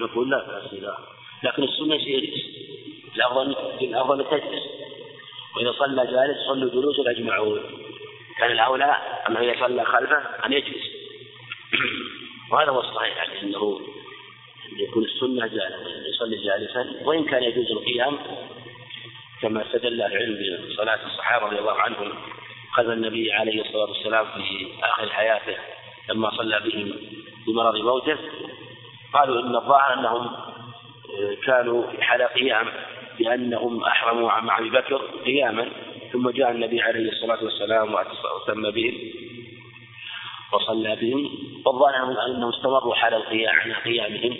نقول لا بأس لا لكن السنة يجلس الأفضل الأفضل تجلس. وإذا صلى جالس صلوا جلوسا أجمعون كان الأولى أنه إذا صلى خلفه أن يجلس. وهذا هو الصحيح يعني أنه يكون السنة جالسا يصلي جالسا. وإن كان يجوز القيام كما استدل العلم بصلاة الصحابة رضي الله عنهم خلف النبي عليه الصلاة والسلام في آخر حياته لما صلى بهم بمرض موته. قالوا إن الظاهر أنهم كانوا في حال قيام لأنهم أحرموا مع أبي بكر قياما ثم جاء النبي عليه الصلاة والسلام وأتم بهم وصلى بهم. والظاهر أنهم استمروا حال القيام على قيامهم.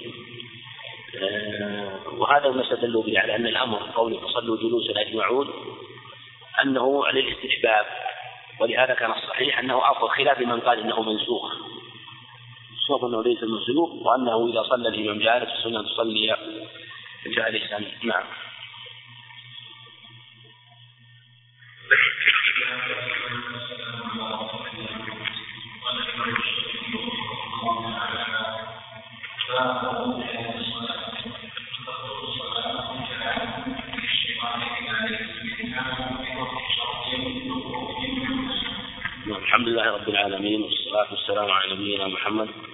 آه، وهذا ما استدلوا به على أن الأمر قوله فصلوا جلوسا أجمعون أنه للاستحباب. ولهذا كان الصحيح أنه أفضل خلاف من قال إنه منسوخ. الصواب أنه ليس منسوخ وأنه إذا صلى الإمام جالس السنة أن تصلي جالسا نعم. الحمد لله رب العالمين والصلاة والسلام على نبينا محمد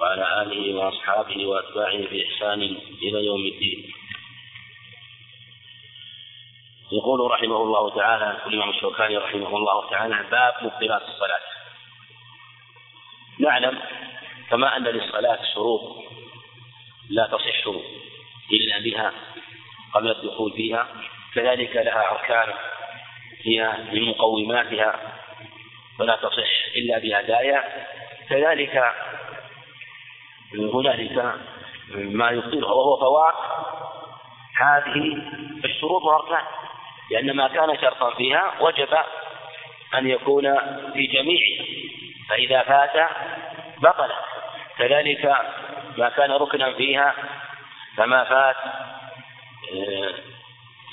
وعلى آله وأصحابه وأتباعه بإحسان إلى يوم الدين. يقول رحمه الله تعالى الإمام الشوكاني رحمه الله تعالى باب مبطلات الصلاة. نعلم كما أن للصلاة شروط لا تصح إلا بها قبل الدخول فيها. كذلك لها أركان هي من مقوماتها ولا تصح إلا بأدائها كذلك هنالك ما يبطلها وهو فوات هذه الشروط والأركان لأن ما كان شرطا فيها وجب أن يكون في جميعها فإذا فات بطل. كذلك ما كان ركنا فيها فما فات آه،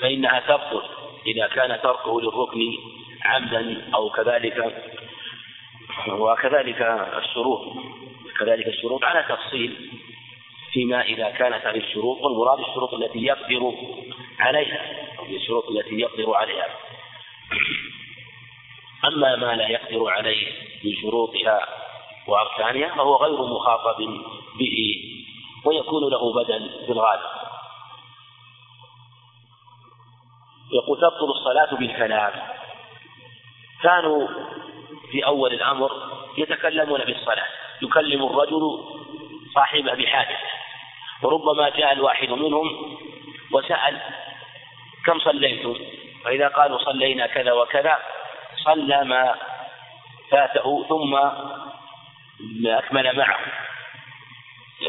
فإنها تبطل. إذا كان تركه للركن عمدا أو كذلك وكذلك الشروط. كذلك الشروط على تفصيل فيما إذا كانت هذه الشروط والمراد الشروط التي يقدر عليها الشروط التي يقدر عليها. أما ما لا يقدر عليه من شروطها وأركانها فهو غير مخاطب به ويكون له بدل في الغالب. يقول تبطل الصلاة بالكلام. كانوا في أول الأمر يتكلمون بالصلاة. يكلم الرجل صاحبه بحاجته وربما جاء الواحد منهم وسأل كم صليتم؟ فإذا قالوا صلينا كذا وكذا صلى ما فاته ثم أكمل معه.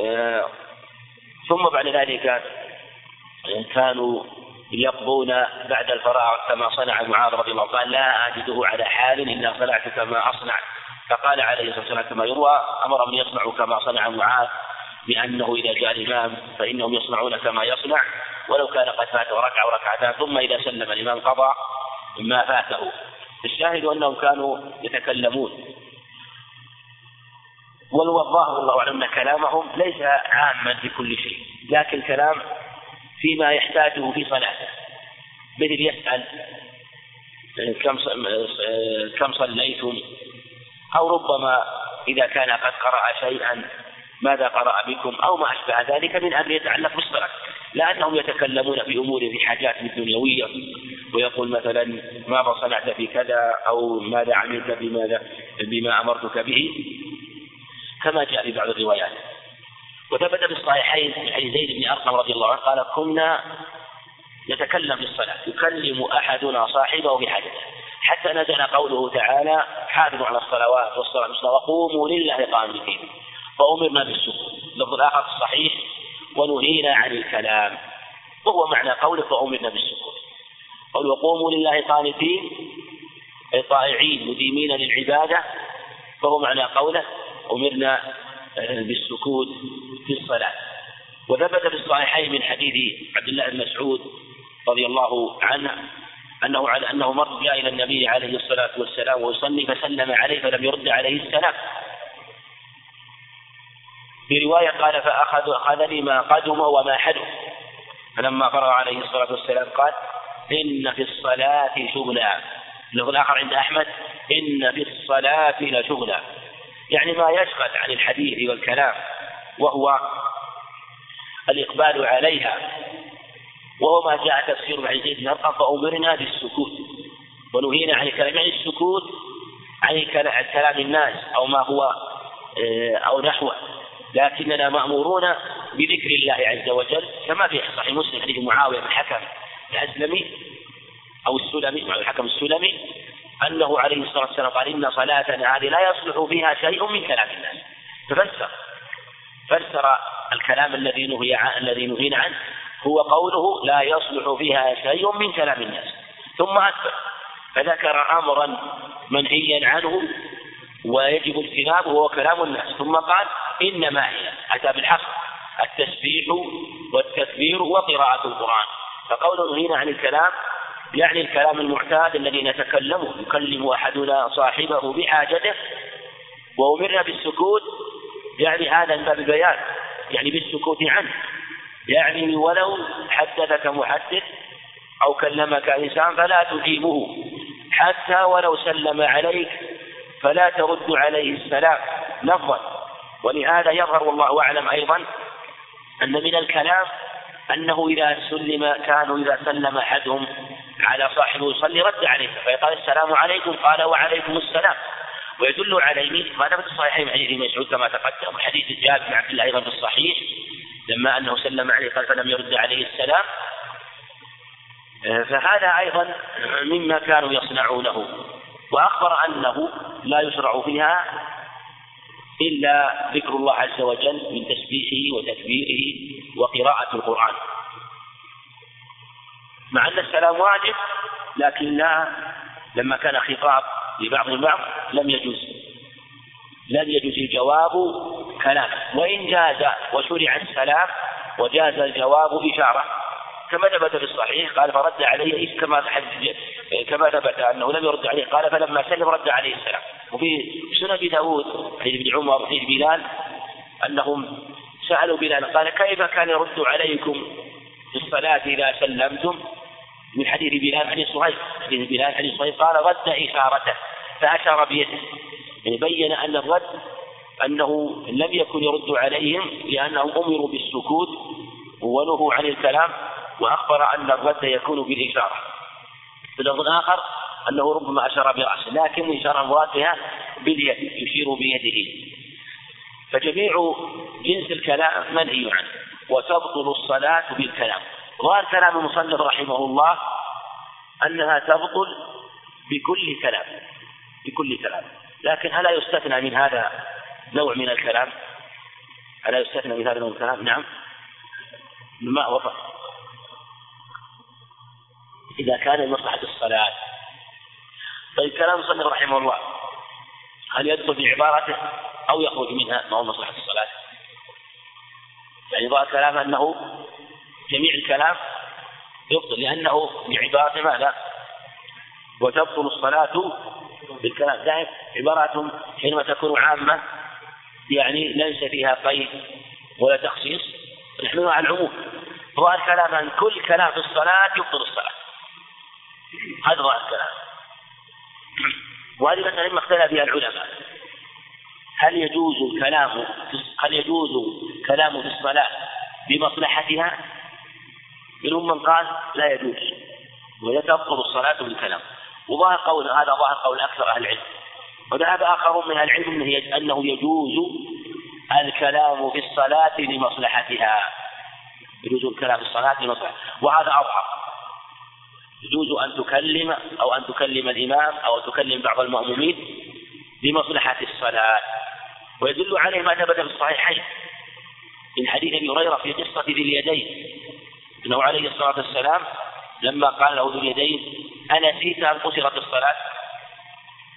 آه، ثم بعد ذلك كانوا يقضون بعد الفراغ كما صنع معاذ رضي الله قال لا أجده على حال إلا صنعت كما أصنع فقال عليه الصلاة والسلام كما يروى أمر من يصنع كما صنع معاذ بأنه إذا جاء الإمام فإنهم يصنعون كما يصنع ولو كان قد فاته ركعة وركعتان ثم إذا سلم الإمام قضى ما فاته. الشاهد أنهم كانوا يتكلمون. والظاهر الله أعلم أن كلامهم ليس عاما في كل شيء لكن كلام فيما يحتاجه في صلاته. مثل يسأل كم كم صليتم؟ أو ربما إذا كان قد قرأ شيئا ماذا قرأ بكم أو ما أشبه ذلك من أمر يتعلق بالصلاة. لا أنهم يتكلمون في أمور في حاجات دنيوية ويقول مثلا ماذا صنعت في كذا أو ماذا عملت بماذا بما أمرتك به. كما جاء في بعض الروايات. وثبت في الصحيحين حديث زيد بن أرقم رضي الله عنه قال كنا نتكلم في الصلاة. يكلم أحدنا صاحبه بحاجته. حتى نزل قوله تعالى حافظوا على الصلوات والصلاة وقوموا لله قانتين. فأمرنا بالسكوت لفظ الآخر الصحيح ونهينا عن الكلام. وهو معنى قوله فأمرنا بالسكوت قول وقوموا لله قانتين أي طائعين مديمين للعبادة فهو معنى قوله أمرنا بالسكوت في الصلاة. وثبت في الصحيحين من حديث عبد الله بن مسعود رضي الله عنه أنه على أنه مر جاء إلى النبي عليه الصلاة والسلام ويصلي فسلم عليه فلم يرد عليه السلام. في رواية قال فأخذ أخذني ما قدم وما حدث فلما فرغ عليه الصلاة والسلام قال إن في الصلاة شغلا. اللفظ الآخر عند أحمد إن في الصلاة لشغلا. يعني ما يشغل عن الحديث والكلام وهو الإقبال عليها. وهو ما جاء تفسير عن زيد بن أرقم فأمرنا بالسكوت. ونهينا عن الكلام يعني السكوت عن كلام الناس أو ما هو آه، أو نحوه. لكننا مأمورون بذكر الله عز وجل كما في صحيح مسلم حديث معاوية بن الحكم الأسلمي أو السلمي الحكم السلمي أنه عليه الصلاة والسلام قال إن صلاتنا هذه لا يصلح فيها شيء من كلام الناس. ففسر فسر الكلام الذي نهي الذي نهينا عنه. هو قوله لا يصلح فيها شيء من كلام الناس. ثم أكبر فذكر أمرا منهيا عنه ويجب اجتنابه وهو كلام الناس. ثم قال إنما هي أتى بالحق. التسبيح والتكبير وقراءة القرآن. فقوله هنا عن الكلام يعني الكلام المعتاد الذي نتكلمه. يكلم أحدنا صاحبه بحاجته وأمرنا بالسكوت. يعني هذا من باب البيان يعني بالسكوت عنه. يعني ولو حدثك محدث أو كلمك إنسان فلا تجيبه. حتى ولو سلم عليك فلا ترد عليه السلام لفظا. ولهذا يظهر والله أعلم أيضا أن من الكلام أنه إذا سلم كانوا إذا سلم أحدهم على صاحبه يصلي رد عليه. فيقال السلام عليكم قال وعليكم السلام. ويدل عليه ما ثبت في الصحيحين حديث ابن مسعود كما تقدم وحديث جابر بن عبد الله أيضا في الصحيح لما أنه سلم عليه قال فلم يرد عليه السلام. فهذا أيضا مما كانوا يصنعونه. وأخبر أنه لا يشرع فيها إلا ذكر الله عز وجل من تسبيحه وتكبيره وقراءة القرآن. مع أن السلام واجب لكن لا لما كان خطاب لبعض البعض لم يجوز. لم يجوز الجواب كلام. وإن جاز وشرع السلام وجاز الجواب إشارة. كما ثبت في الصحيح قال فرد عليه كما كما ثبت أنه لم يرد عليه قال فلما سلم رد عليه السلام. وفي سنن ابي داود حديث ابن عمر حديث بلال أنهم سألوا بلال قال كيف كان يرد عليكم في الصلاة إذا سلمتم؟ من حديث بلال حديث صهيب. حديث بلال حديث صهيب قال رد إشارته فأشار بيده. يعني بين أن الرد أنه لم يكن يرد عليهم لأنهم أمروا بالسكوت ونهوا عن الكلام وأخبر أن الرد يكون بالإشارة. في الآخر أنه ربما أشار برأسه لكن الإشارة المراد باليد يشير بيده. فجميع جنس الكلام منهي عنه وتبطل الصلاة بالكلام. ظاهر كلام المصنف رحمه الله أنها تبطل بكل كلام بكل كلام. لكن ألا يستثنى من هذا نوع من الكلام؟ ألا يستثنى من هذا نوع من الكلام؟ نعم. ما وفق إذا كان لمصلحة الصلاة. طيب كلام المصنف رحمه الله. هل يدخل في عبارته أو يخرج منها ما هو مصلحة الصلاة؟ يعني ظاهر كلام أنه جميع الكلام يبطل لأنه بعبارة ماذا؟ وتبطل الصلاة بالكلام. دائما عبارات حينما تكون عامة يعني ليس فيها قيد ولا تخصيص. نحملها على العموم. ظاهر كلام أن كل كلام في الصلاة يبطل الصلاة. هذا ظاهر الكلام. وهذه مسألة مما اختلف بها العلماء. هل يجوز الكلام هل يجوز كلام في الصلاة بمصلحتها؟ منهم من قال لا يجوز ويتبطل الصلاة بالكلام. وظاهر قول هذا ظاهر قول أكثر أهل العلم. وذهب آخرون من أهل العلم أنه يجوز الكلام في الصلاة لمصلحتها. يجوز الكلام في الصلاة لمصلحتها. وهذا أظهر يجوز أن تكلم أو أن تكلم الإمام أو تكلم بعض المأمومين لمصلحة الصلاة. ويدل عليه ما ثبت في الصحيحين. من حديث أبي هريرة في قصة ذي اليدين. إنه عليه الصلاة والسلام لما قال له ذو اليدين انسيت أن قصرت الصلاة؟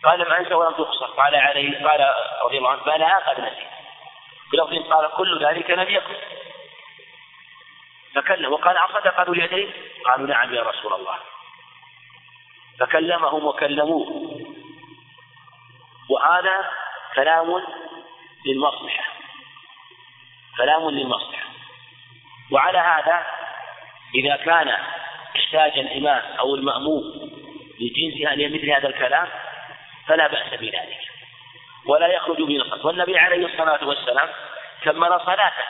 قال لم انسى ولم تقصر. قال عليه قال رضي الله عنه بلى قد نسيت. بلفظ قال كل ذلك لم يكن. فكلم وقال أصدق ذو اليدين؟ قالوا نعم يا رسول الله. فكلمهم وكلموه. وهذا كلام للمصلحة. كلام للمصلحة. وعلى هذا إذا كان إحتاج الإمام أو المأموم لجنسها لمثل هذا الكلام فلا بأس بذلك. ولا يخرج الصلاة والنبي عليه الصلاة والسلام كمل صلاته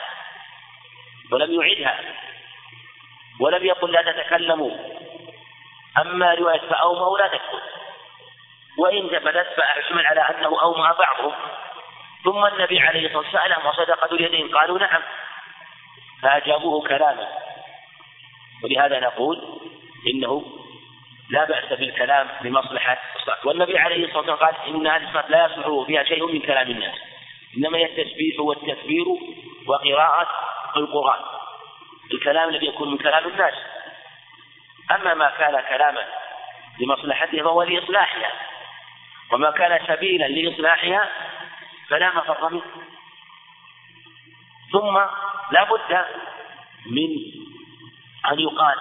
ولم يعدها ولم يقل لا تتكلموا. أما رواية فأومأوا لا تكتب وإن ثبتت فأحمل على أنه أومأ بعضهم. ثم النبي عليه الصلاة والسلام سألهم وصدق اليدين قالوا نعم. فأجابوه كلاما. ولهذا نقول إنه لا بأس بالكلام لمصلحة الصلاة والنبي عليه الصلاة والسلام قال إن هذه الصلاة لا يصلح فيها شيء من كلام الناس. إنما هي التسبيح والتكبير وقراءة القرآن. الكلام الذي يكون من كلام الناس. أما ما كان كلاما لمصلحتها فهو لإصلاحها. وما كان سبيلا لإصلاحها فلا مفر منه. ثم لا بد من أن يقال.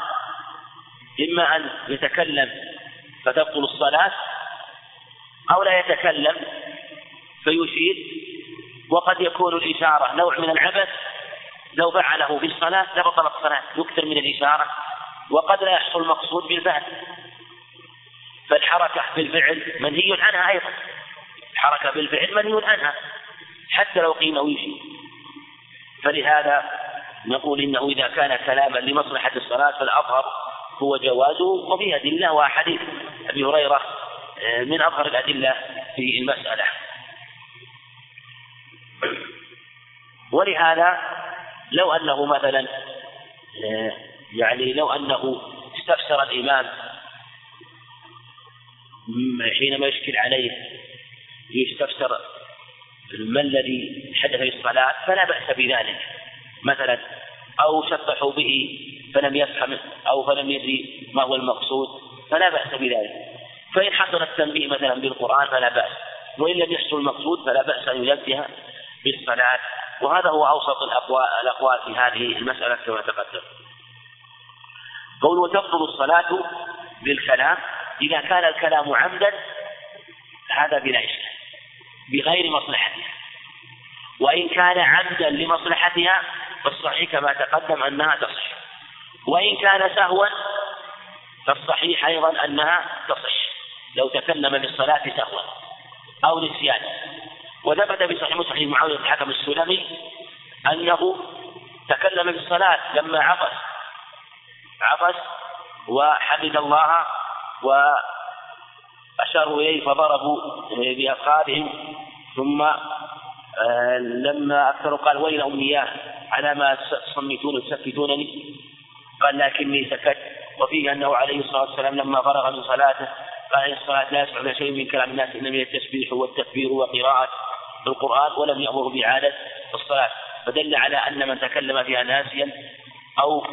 إما أن يتكلم فتبطل الصلاة أو لا يتكلم فيشير وقد يكون الإشارة نوع من العبث لو فعله في الصلاة لبطلت الصلاة يكثر من الإشارة وقد لا يحصل المقصود بالفعل. فالحركة بالفعل منهي عنها أيضا. الحركة بالفعل منهي عنها حتى لو قيل ويشير. فلهذا نقول إنه إذا كان كلاما لمصلحة الصلاة فالأظهر هو جوازه وفيه أدلة وأحاديث أبي هريرة آه، من أظهر الأدلة في المسألة. ولهذا لو أنه مثلا آه، يعني لو أنه استفسر الإمام حينما يشكل عليه يستفسر ما الذي حدث في الصلاة فلا بأس بذلك. مثلا أو شبحوا به فلم يفهم أو فلم يدري ما هو المقصود فلا بأس بذلك. فإن حصل التنبيه مثلا بالقرآن فلا بأس وإن لم يحصل المقصود فلا بأس أن ينبه بالصلاة. وهذا هو أوسط الأقوال في هذه المسألة كما تقدم. قول وتبطل الصلاة بالكلام إذا كان الكلام عمدا هذا بلا إشكال بغير مصلحتها. وإن كان عمدا لمصلحتها فالصحيح كما تقدم أنها تصح. وإن كان سهوا فالصحيح أيضا أنها تصح. لو تكلم بالصلاة سهوا أو نسيانا وثبت في صحيح مسلم معاوية بن الحكم السلمي أنه تكلم بالصلاة لما عطس. عطس وحمد الله وأشاروا إليه فضربوا بأفخاذهم ثم آه، لما أكثروا قال ويل أمنياه على ما تصمتون تسكتونني قال لكني سكت. وفيه أنه عليه الصلاة والسلام لما فرغ من صلاته قال إن الصلاة لا يسمع شيء من كلام الناس إنما هي التسبيح والتكبير وقراءة القرآن ولم يأمر بإعادة الصلاة فدل على أن من تكلم فيها ناسيا أو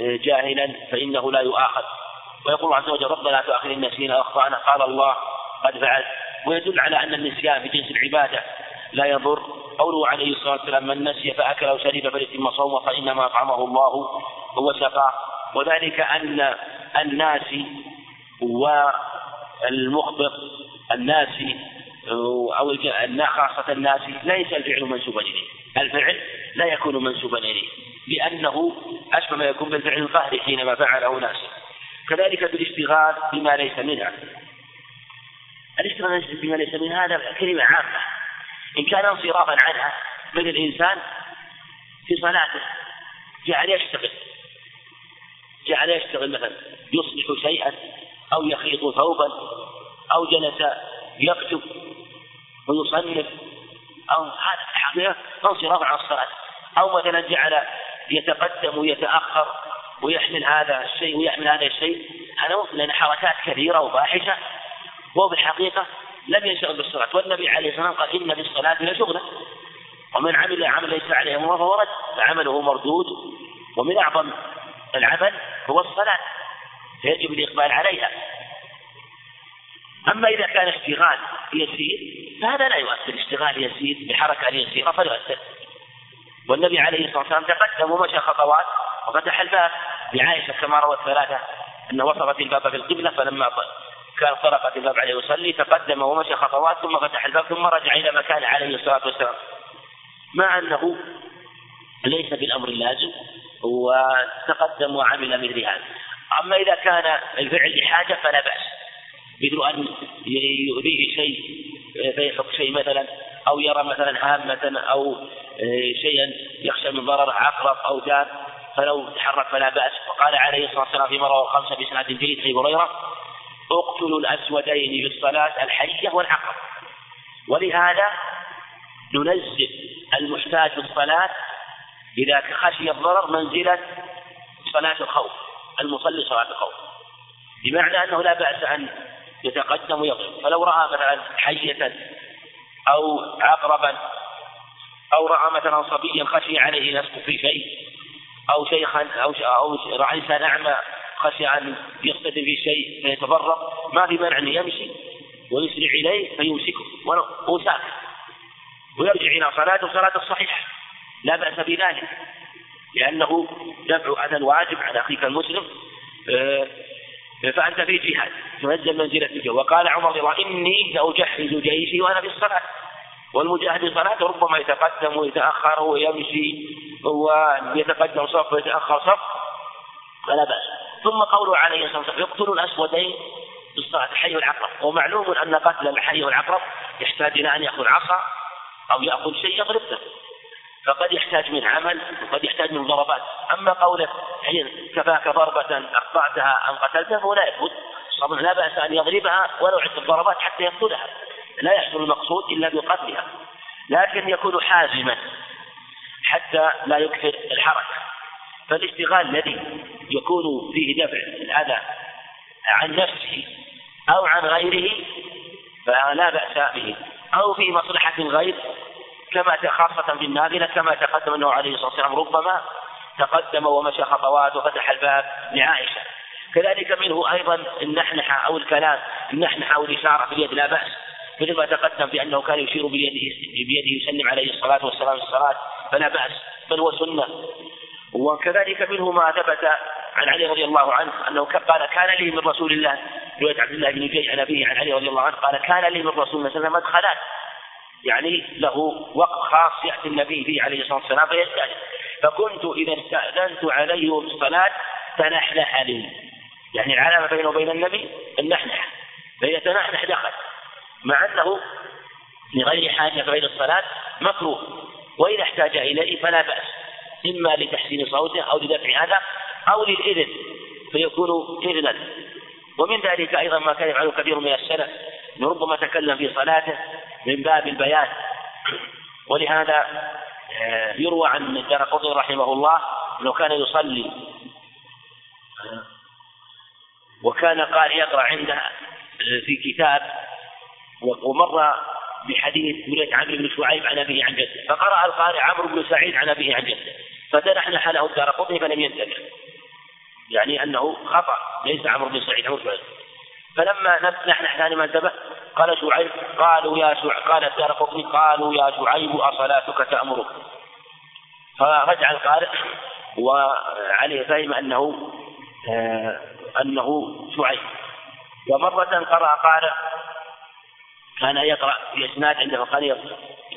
جاهلا فإنه لا يؤاخذ. ويقول عز وجل ربنا لا تؤاخذنا إن نسينا وأخطأنا قال الله قد فعل ويدل على أن النسيان في جنس العبادة لا يضر. قوله عليه الصلاة والسلام من نسي فأكل أو شرب فليتم صومه فإنما أطعمه الله هو سقاه وذلك أن الناسي والمخبط الناسي أو خاصة الناسي ليس الفعل منسوبا إليه. الفعل لا يكون منسوبا إليه لأنه أشبه ما يكون بالفعل القهري حينما فعله ناس. كذلك بالاشتغال بما ليس منها. الاشتغال بما ليس منها هذا كلمة عامة. إن كان انصرافا عنها مثل الإنسان في صلاته؟ جعل يشتغل. جعل يشتغل مثلا يصلح شيئا أو يخيط ثوبا أو جلس يكتب ويصنف أو هذا في الحقيقة انصراف عن الصلاة. أو مثلا جعل يتقدم ويتأخر ويحمل هذا الشيء ويحمل هذا الشيء. هذا لأن حركات كثيرة وفاحشة. وهو بالحقيقة لم ينشغل بالصلاة والنبي عليه الصلاة والسلام قال إن في الصلاة لشغلا ومن عمل عمل ليس عليه أمر فهو رد فعمله مردود. ومن أعظم العمل هو الصلاة فيجب الإقبال عليها. أما إذا كان اشتغال يسير فهذا لا يؤثر. اشتغال يسير بحركة يسيرة فلا يؤثر. والنبي عليه الصلاة والسلام تقدم ومشى خطوات وفتح الباب. لعائشة كما روى الثلاثة أن وصفت الباب في القبلة فلما كان طرقت الباب عليه يصلي تقدم ومشى خطوات ثم فتح الباب ثم رجع إلى مكان عليه الصلاة والسلام. مع أنه ليس بالأمر اللازم وتقدم وعمل مثل هذا. أما إذا كان الفعل لحاجة فلا بأس. مثل أن يؤذيه شيء فيحك شيء مثلا أو يرى مثلا هامة أو شيئا يخشى من ضرر عقرب أو داب فلو تحرك فلا بأس. وقال عليه الصلاة والسلام في مرة الخمسة بإسناد جيد في هريرة اقتلوا الأسودين في الصلاة الحية والعقرب ولهذا ننزل المحتاج الصلاة إذا خشي الضرر منزلة صلاة الخوف المصلي صلاة الخوف. بمعنى أنه لا بأس أن يتقدم ويضرب فلو رأى مثلا حية أو عقربا أو رأى مثلا صبيا خشي عليه يسقط في شيء أو شيخا أو أو رأى إنسان أعمى خشي أن يصطدم في شيء فيتضرر ما في مانع أن يمشي ويسرع إليه فيمسكه وساكت ويرجع إلى صلاته صلاة الصحيحة. لا بأس بذلك لأنه دفع أذى واجب على أخيك المسلم. آه، فأنت في جهاد تنزل الجو وقال عمر رضي الله إني لأجهز جيشي وأنا في الصلاة. والمجاهد في الصلاة ربما يتقدم ويتأخر ويمشي ويتقدم صف ويتأخر صف فلا بأس. ثم قوله عليه الصلاة والسلام يقتل الأسودين في الصلاة الحي والعقرب ومعلوم أن قتل الحي والعقرب يحتاج إلى أن يأخذ عصا أو يأخذ شيء يضرب به. فقد يحتاج من عمل وقد يحتاج من ضربات. أما قوله حين كفاك ضربة أقطعتها أم قتلتها فهو لا طبعا لا بأس أن يضربها ولو عدة ضربات حتى يقتلها. لا يحصل المقصود إلا بقتلها. لكن يكون حازما حتى لا يكثر الحركة فالاشتغال الذي يكون فيه دفع الأذى عن نفسه أو عن غيره فلا بأس به. أو في مصلحة الغير كما خاصة في النافلة كما تقدم أنه عليه الصلاة والسلام ربما تقدم ومشى خطوات وفتح الباب لعائشة. كذلك منه أيضا النحنحة أو الكلام النحنحة أو الإشارة باليد لا بأس. مثل ما تقدم بأنه كان يشير بيده بيده يسلم عليه الصلاة والسلام في الصلاة فلا بأس. بل هو سنة. وكذلك منه ما ثبت عن علي رضي الله عنه أنه قال كان لي من رسول الله رواية عبد الله بن جيش عن أبيه عن علي رضي الله عنه قال كان لي من رسول الله صلى الله عليه وسلم مدخلات. يعني له وقت خاص يأتي النبي فيه عليه الصلاة والسلام فيستأذن. فكنت إذا استأذنت عليه الصلاة تنحنح لي. يعني العلامة بينه وبين النبي النحنح. فإذا تنحنح دخل مع أنه لغير حاجة غير الصلاة مكروه. وإذا احتاج إليه فلا بأس. إما لتحسين صوته أو لدفع هذا أو للإذن فيكون إذنا. ومن ذلك أيضا ما كان يفعله كثير من السلف ربما تكلم في صلاته من باب البيان. ولهذا آه، يروى عن الدرقطني رحمه الله إنه كان يصلي وكان قال يقرأ عنده آه، في كتاب ومر بحديث ولد عمرو بن شعيب عن أبيه عن جده فقرأ القارئ عمرو بن سعيد عن أبيه عن جده فتنحنح له الدار فلم ينتبه. يعني أنه خطأ ليس عمرو بن سعيد عمرو بن فلما نحن ثاني ما انتبه قال شعيب قالوا يا شعيب قال الدار قطني قالوا يا شعيب أصلاتك تأمرك. فرجع القارئ وعليه فهم أنه آه أنه شعيب. ومرة قرأ قارئ كان يقرأ في إسناد عندما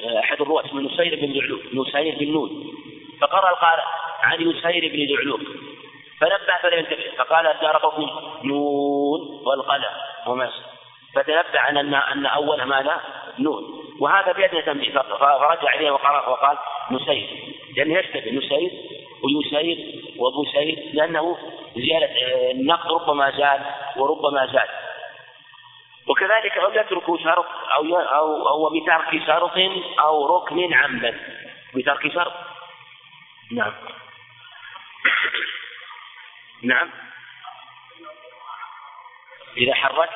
آه، أحد الرواة اسمه نسير بن ذعلوب نسير بن نون. فقرأ القارئ عن نسير بن ذعلوب فنبه فلم ينتبه فقال قطني نون والقلم وما فتنبه أن أن أولها ماذا؟ نون. وهذا بيدنا تنبيه فرجع إليه وقال وقال نسير. لأنه يشتبه نسير ويسير وبسير لأنه زيادة آه، النقد ربما زاد وربما زاد. وكذلك أو يترك شرط أو أو أو بترك شرط أو ركن عمدا. بترك شرط. نعم. نعم. إذا حرك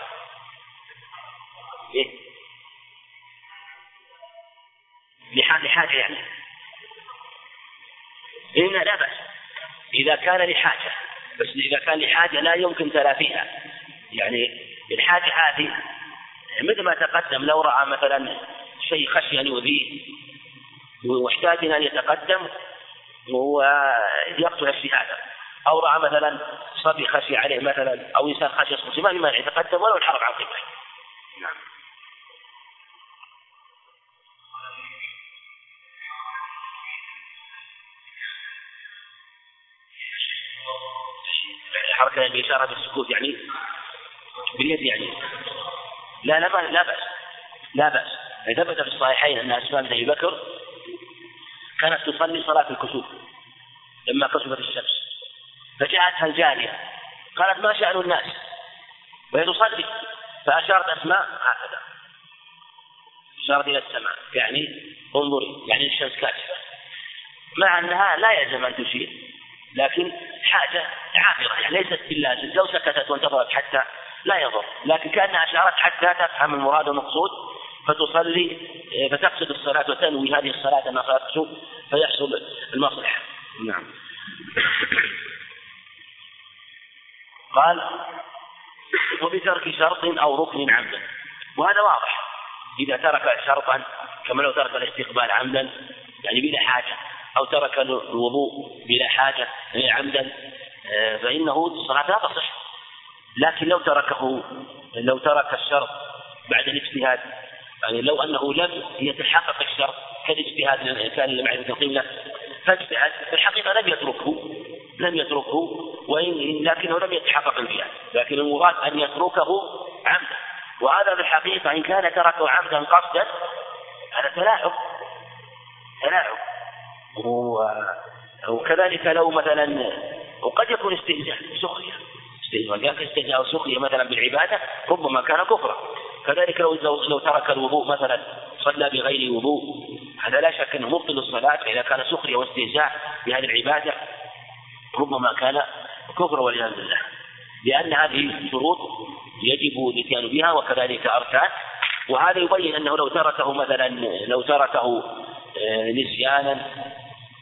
إيه؟ لحاجة يعني. إن لا بأس. إذا كان لحاجة. بس إذا كان لحاجة لا يمكن تلافيها. يعني الحاجة هذه مثل ما تقدم لو رأى مثلا شيء خشي أن يؤذيه واحتاج أن يتقدم ويقتل الشهادة أو رأى مثلا صبي خشي عليه مثلا أو إنسان خشي يصبح ما في مانع يتقدم ولو انحرف عن قبله نعم. حركة الإشارة بالسكوت يعني؟ باليد يعني. لا لا لا بأس لا بأس. ثبت في الصحيحين أن أسماء بن أبي بكر كانت تصلي صلاة الكسوف لما كسفت الشمس فجاءتها الجارية قالت ما شأن الناس؟ وهي تصلي فأشارت أسماء هكذا. أشارت إلى السماء يعني انظري يعني الشمس كاشفة مع أنها لا يلزم أن تشير لكن حاجة عابرة يعني ليست باللازم لو سكتت وانتظرت حتى لا يضر. لكن كأنها أشارت حتى تفهم المراد والمقصود فتصلي فتقصد الصلاة وتنوي هذه الصلاة أنها صلاة فيحصل المصلحة. نعم. قال وبترك شرط أو ركن عمدا. وهذا واضح. إذا ترك شرطا كما لو ترك الاستقبال عمدا يعني بلا حاجة أو ترك الوضوء بلا حاجة عمدا آه، فإنه الصلاة لا تصح. لكن لو تركه لو ترك الشرط بعد الاجتهاد يعني لو أنه لم يتحقق الشرط كالاجتهاد كان لمعرفة القبلة فاجتهد في الحقيقة لم يتركه لم يتركه وإن لكنه لم يتحقق الجهاد لكن المراد أن يتركه عمدا. وهذا في الحقيقة إن كان تركه عمدا قصدا هذا تلاعب تلاعب. وكذلك لو مثلا وقد يكون استهزاء سخرية. استهزاء استهزاء سخرية مثلا بالعبادة ربما كان كفرا. كذلك لو لو ترك الوضوء مثلا صلى بغير وضوء. هذا لا شك إنه مبطل الصلاة. اذا كان سخرية واستهزاء بهذه العبادة ربما كان كفرا والعياذ بالله. لأن هذه شروط يجب الاتيان بها وكذلك أركان. وهذا يبين أنه لو تركه مثلا لو تركه آه، نسيانا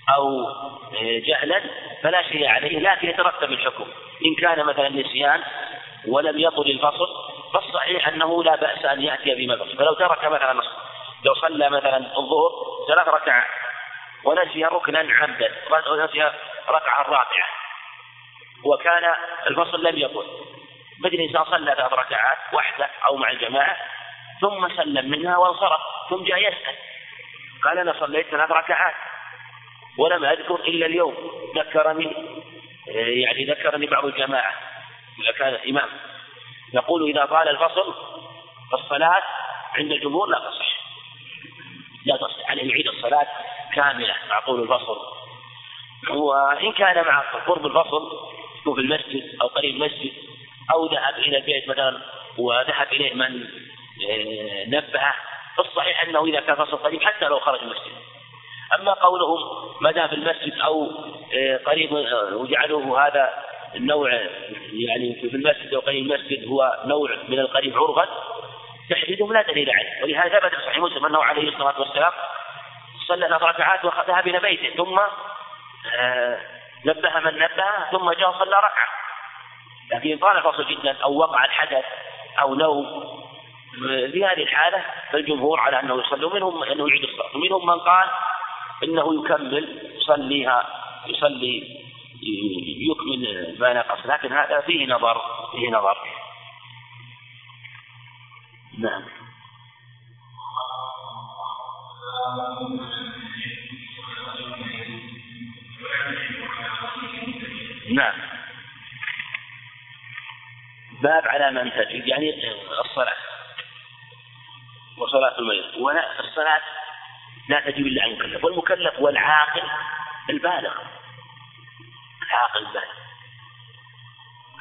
أو آه، جهلا فلا شيء عليه لكن يترتب الحكم. إن كان مثلا نسيان ولم يطل الفصل فالصحيح أنه لا بأس أن يأتي بما الفصل فلو ترك مثلا لو صلى مثلا الظهر ثلاث ركعات ونسي ركنا عمدا ونسي ركعة رابعة وكان الفصل لم يطل. مثل إنسان صلى ثلاث ركعات وحده أو مع الجماعة ثم سلم منها وانصرف ثم جاء يسأل. قال أنا صليت ثلاث ركعات. ولم أذكر إلا اليوم. ذكرني يعني ذكرني بعض الجماعة. إذا كان إمام. نقول إذا طال الفصل فالصلاة عند الجمهور لا تصح. لا تصح. عليه يعيد الصلاة كاملة مع طول الفصل. وإن كان مع قرب الفصل في المسجد أو قريب المسجد أو ذهب إلى البيت مثلا وذهب إليه من آه، نبهه فالصحيح أنه إذا كان فصل قريب حتى لو خرج المسجد. أما قولهم ما دام في المسجد أو آه، قريب آه، وجعلوه هذا النوع يعني في المسجد أو قريب المسجد هو نوع من القريب عرفا تحديدهم لا دليل عليه. ولهذا ثبت في صحيح مسلم أنه عليه الصلاة والسلام صلى ثلاث ركعات وذهب إلى بيته ثم آه، نبه من نبه ثم جاء وصلى ركعة. لكن إن طال الفصل جدا أو وقع الحدث أو نوم في هذه الحالة فالجمهور على أنه يصلي ومنهم أنه يعيد الصلاة. ومنهم من قال إنه يكمل يصليها يصلي يكمل ما نقص لكن هذا فيه نظر فيه نظر. نعم. نعم. باب على من تجب يعني الصلاة. وصلاة الميت. الصلاة لا تجب إلا على المكلف والمكلف والعاقل البالغ العاقل البالغ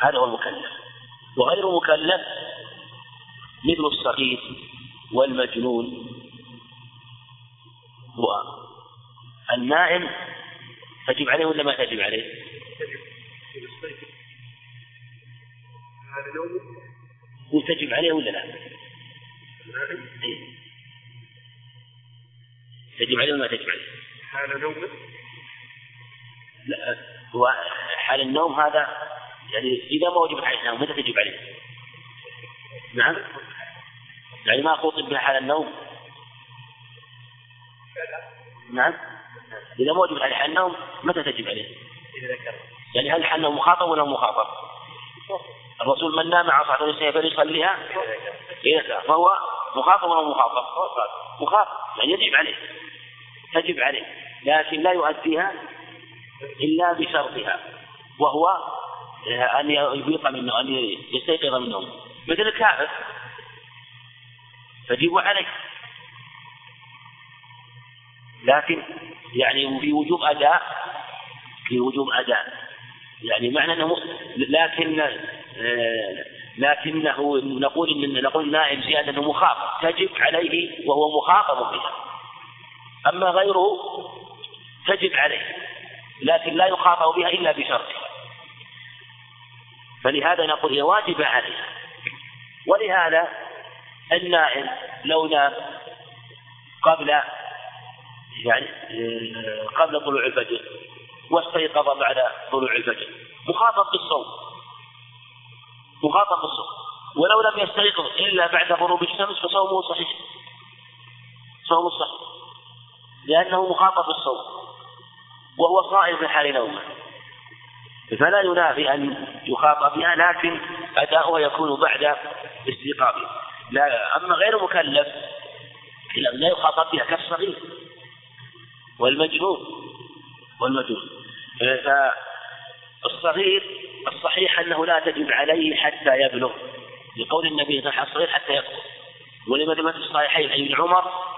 هذا هو المكلف وغير مكلف مثل الصغير والمجنون والنائم تجب عليه ولا ما تجب عليه؟ تجب عليه ولا لا؟ إيه. تجب عليه ولا ما تجب عليه؟ حال نومه؟ لا هو حال النوم هذا يعني إذا ما وجبت عليه النوم متى تجب عليه؟ نعم يعني ما خوطب بها حال النوم نعم إذا ما وجبت عليه حال النوم متى تجب عليه؟ إذا ذكر يعني هل حال النوم مخاطب ولا مخاطب؟ الرسول من نام عن صلاة النساء فليصليها إذا فهو مخاطب ولا مخاطب؟ مخاطب يعني يجب عليه تجب عليه لكن لا يؤديها إلا بشرطها وهو أن يفيق منه أن يستيقظ منه. مثل الكافر فجيبوا عليه. لكن يعني في وجوب أداء في وجوب أداء. يعني معنى أنه لكن آه، لكنه نقول إن نقول نائم زيادة مخاطب. تجب عليه وهو مخاطب بها. أما غيره تجب عليه لكن لا يخاطب بها إلا بشرط. فلهذا نقول هي واجبة عليه. ولهذا النائم لو نام قبل يعني آه، قبل طلوع الفجر واستيقظ بعد طلوع الفجر مخاطب بالصوم مخاطب بالصوم. ولو لم يستيقظ إلا بعد غروب الشمس فصومه صحيح صومه صحيح. لأنه مخاطب بالصوم وهو صائم في حال نومه. فلا ينافي أن يخاطب بها لكن أداؤها يكون بعد استيقاظه. لا أما غير مكلف لا يخاطب بها كالصغير والمجنون والمجنون. فالصغير الصحيح أنه لا تجب عليه حتى يبلغ لقول النبي صلى الله عليه وسلم حتى ولما في الصحيحين عن ابن عمر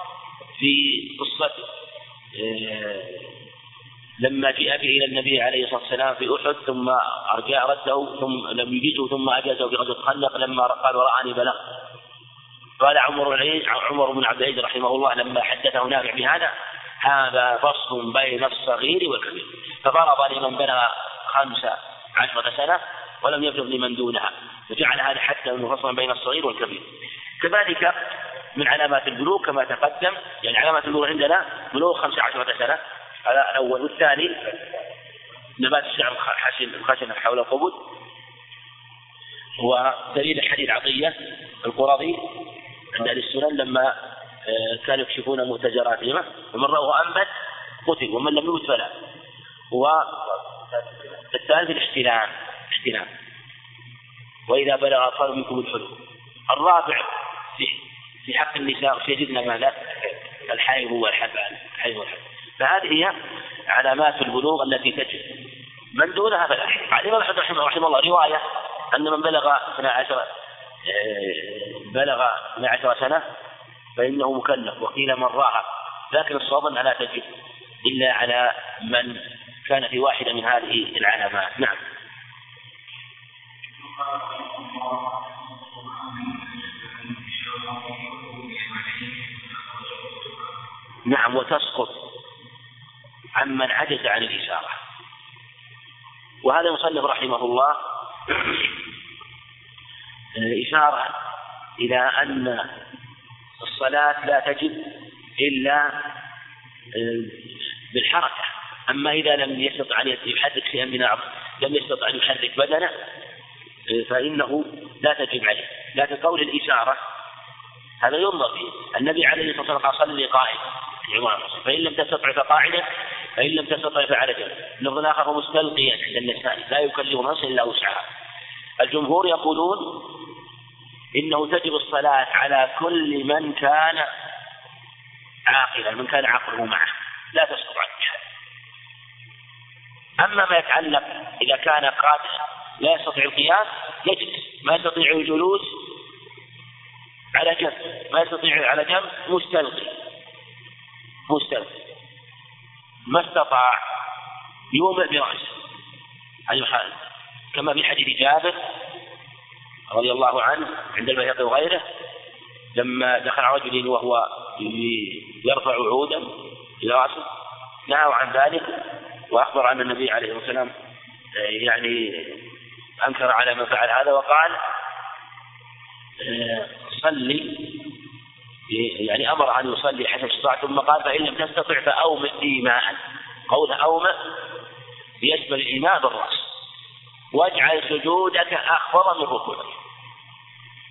في قصة آه، لما جاء به إلى النبي عليه الصلاة والسلام في أحد ثم أرجع رده ثم لم يجده ثم أجازه في غزوة الخندق لما قال ورآني بلغ قال عمر عمر بن عبد العزيز رحمه الله لما حدثه نافع بهذا هذا فصل بين الصغير والكبير. فضرب لمن بلغ خمس عشرة سنة ولم يبلغ لمن دونها فجعل هذا حتى فصلا بين الصغير والكبير. كذلك من علامات البلوغ كما تقدم يعني علامات البلوغ عندنا بلوغ خمس عشرة سنة. هذا الأول. والثاني نبات الشعر خشن حول القبول ودليل حديث عطية القرظي عند أهل السنن لما آه، كانوا يكشفون متجراتهما ومن رأوه أنبت قتل ومن لم يمت فلا. والثالث الاحتلام احتلام وإذا بلغ أطفال منكم الحلم. الرابع في حق النساء سيجدنا ماذا؟ الحيض والحبل الحيض والحبل فهذه هي علامات البلوغ التي تجب من دونها فلا. الإمام أحمد رحمه, رحمه الله رواية أن من بلغ 12 آه، بلغ 12 سنة فإنه مكلف. وقيل من راها. لكن الصواب أنها لا تجب إلا على من كان في واحدة من هذه العلامات. نعم. نعم وتسقط عمن عجز عن الإشارة. وهذا المصنف رحمه الله إشارة إلى أن الصلاة لا تجب إلا بالحركة. أما إذا لم يستطع أن يحرك شيئا من العظم لم يستطع أن يحرك بدنه فإنه لا تجب عليه. لكن قول الإشارة هذا ينظر فيه. النبي عليه الصلاة والسلام قال صلي قائم. فإن لم تستطع فقاعدة فإن لم تستطع فعلى جنب لفظ آخر مستلقيا عند النساء لا يكلف نفسا إلا وسعها. الجمهور يقولون إنه تجب الصلاة على كل من كان عاقلا من كان عقله معه. لا تسقط عنه أما ما يتعلق إذا كان قادرا لا يستطيع القيام يجلس ما يستطيع الجلوس على جنب. ما يستطيع على جنب مستلقي. مستلقي ما استطاع يومئ برأسه هذه كما في حديث جابر رضي الله عنه عند البيهقي وغيره لما دخل رجل وهو يرفع عودا إلى رأسه نهوا عن ذلك وأخبر أن النبي عليه الصلاة والسلام يعني أنكر على من فعل هذا وقال صلي يعني أمر أن يصلي حسب استطاع ثم قال فإن لم تستطع فأومئ إيماء. قول أومئ يشمل الإيماء بالرأس. واجعل سجودك أخفض من ركوعك.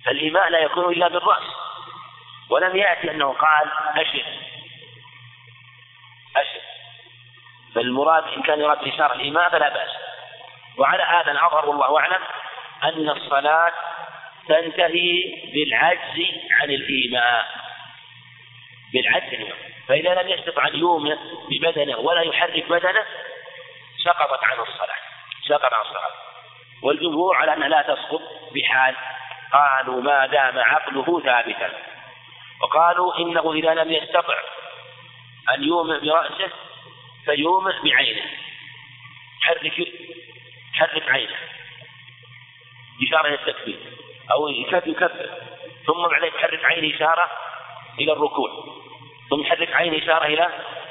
فالإيماء لا يكون إلا بالرأس. ولم يأتي أنه قال أشر أشر فالمراد إن كان يراد إشارة الإيماء فلا بأس. وعلى هذا الأظهر والله أعلم أن الصلاة تنتهي بالعجز عن الإيماء. بالعجز فإذا لم يستطع أن يومئ ببدنه ولا يحرك بدنه سقطت عنه الصلاة. سقط عن الصلاة. والجمهور على أنها لا تسقط بحال قالوا ما دام عقله ثابتا. وقالوا إنه إذا لم يستطع أن يومئ برأسه فيومئ بعينه. حرك حرك عينه. إشارة إلى التكبير. أو يكبر يكبر ثم بعدين يحرك عينه إشارة إلى الركوع. ثم يحرك عينه إشارة إلى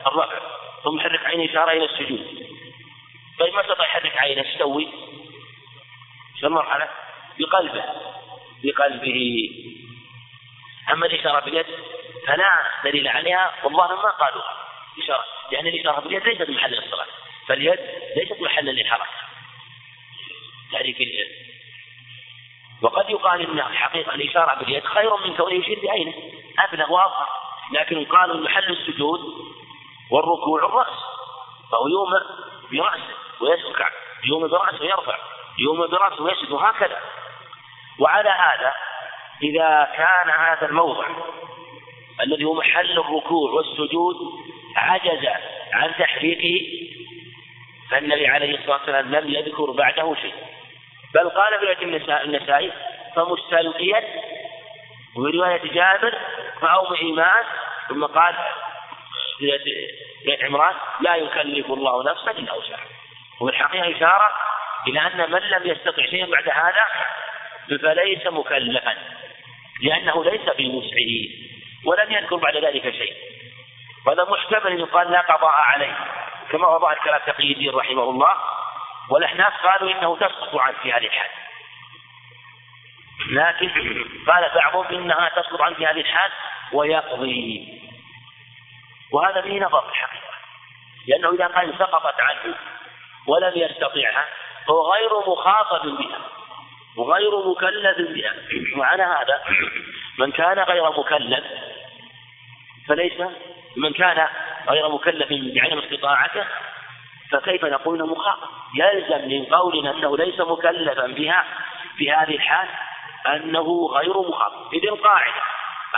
الرفع ثم يحرك عينه إشارة إلى السجود. طيب ما استطاع يحرك عينه؟ إيش يسوي؟ شو المرحلة؟ بقلبه. بقلبه. أما الإشارة باليد فلا دليل عليها والله ما قالوها. إشارة لأن الإشارة باليد ليست محل الصلاة فاليد ليست محلا للحركة. تحريك اليد. وقد يقال إن الحقيقة الإشارة باليد خير من كونه يشير بعينه. أبلغ وأظهر. لكن قالوا محل السجود والركوع الرأس فهو يومئ برأسه ويسكع يومئ برأسه ويرفع يومئ برأسه ويسجد وهكذا. وعلى هذا إذا كان هذا الموضع الذي هو محل الركوع والسجود عجز عن تحريكه فالنبي عليه الصلاة والسلام لم يذكر بعده شيء. بل قال في رواية النسائي فمستلقيا وفي رواية جابر فأومئ إيمان ثم قال في رواية عمران لا يكلف الله نفسا إلا وسعها. وفي الحقيقة إشارة إلى أن من لم يستطع شيئا بعد هذا فليس مكلفا لأنه ليس بوسعه ولم يذكر بعد ذلك شيء وهذا محتمل أن يقال لا قضاء عليه. كما وضع كلام تقي الدين رحمه الله والأحناف قالوا إنه تسقط عنه في هذه الحال لكن قال بعضهم إنها تسقط عنه في هذه الحال ويقضي. وهذا فيه نظر في الحقيقة. لأنه إذا قال سقطت عنه ولم يستطيعها فهو غير مخاطب بها وغير مكلف بها. وعلى هذا من كان غير مكلف فليس من كان غير مكلف بعدم استطاعته فكيف نقول مخاطب؟ يلزم من قولنا أنه ليس مكلفا بها في هذه الحال أنه غير مخاطب، اذ القاعدة.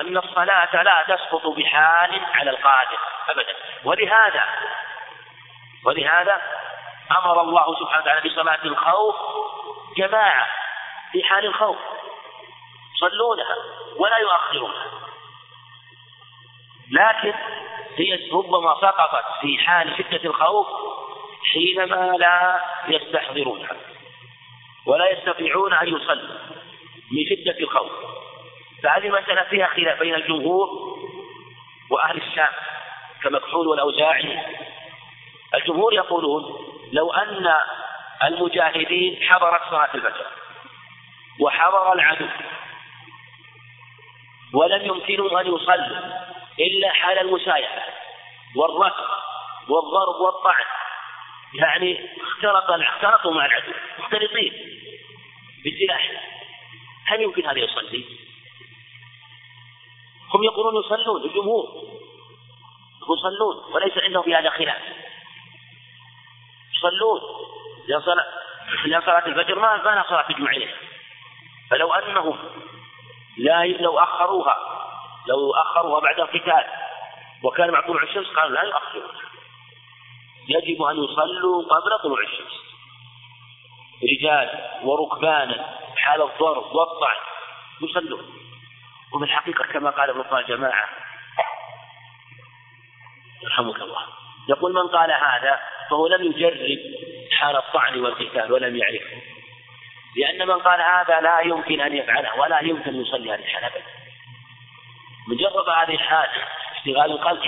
أن الصلاة لا تسقط بحال على القادر. ابدا، ولهذا ولهذا أمر الله سبحانه وتعالى بصلاة الخوف جماعة في حال الخوف. يصلونها ولا يؤخرونها. لكن هي ربما سقطت في حال شدة الخوف حينما لا يستحضرونها ولا يستطيعون أن يصلوا. من شدة الخوف. فهذه المسألة فيها خلاف بين الجمهور وأهل الشام كمكحول والأوزاعي. الجمهور يقولون لو أن المجاهدين حضرت صلاة الفجر وحضر العدو ولم يمكنهم أن يصلوا إلا حال المسايعة والركض والضرب والطعن يعني اختلط اختلطوا مع العدو مختلطين بالسلاح هل يمكن هذا يصلي؟ هم يقولون يصلون الجمهور يصلون وليس عندهم في هذا خلاف. يصلون. لأن صلاة صلاة الفجر ما ما لها صلاة تجمع إليها فلو أنهم لا لو أخروها لو أخروها بعد القتال وكان مع طلوع الشمس قالوا لا يؤخرون يجب أن يصلوا قبل طلوع الشمس. رجال وركبانا حال الضرب والطعن يصلون وفي الحقيقة كما قال ابن جماعة يرحمك الله. يقول من قال هذا فهو لم يجرب حال الطعن والقتال ولم يعرفه. لأن من قال هذا لا يمكن أن يفعله ولا يمكن أن يصلي هذه الحال أبدا. من جرب هذه الحال اشتغال القلب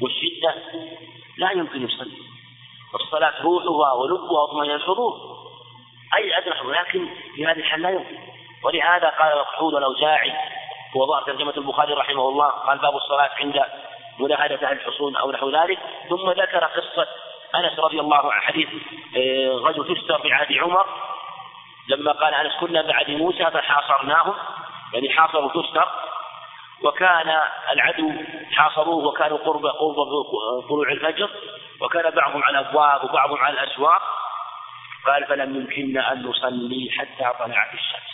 والشدة لا يمكن يصلي. الصلاة روحها ولبها واطمئنان الحضور. أي حضور لكن في هذه الحال لا يمكن. ولهذا قال مقحول الأوزاعي هو ظاهر ترجمة البخاري رحمه الله. قال باب الصلاة عند ملاحدة أهل الحصون أو نحو ذلك. ثم ذكر قصة أنس رضي الله عنه حديث آه، غزو تستر في عهد عمر. لما قال أنس كنا بعد موسى فحاصرناهم. يعني حاصروا تستر وكان العدو حاصروه وكانوا قرب قرب طلوع الفجر وكان بعضهم على الابواب وبعضهم على الاسواق قال فلم يمكننا أن نصلي حتى طلعت الشمس.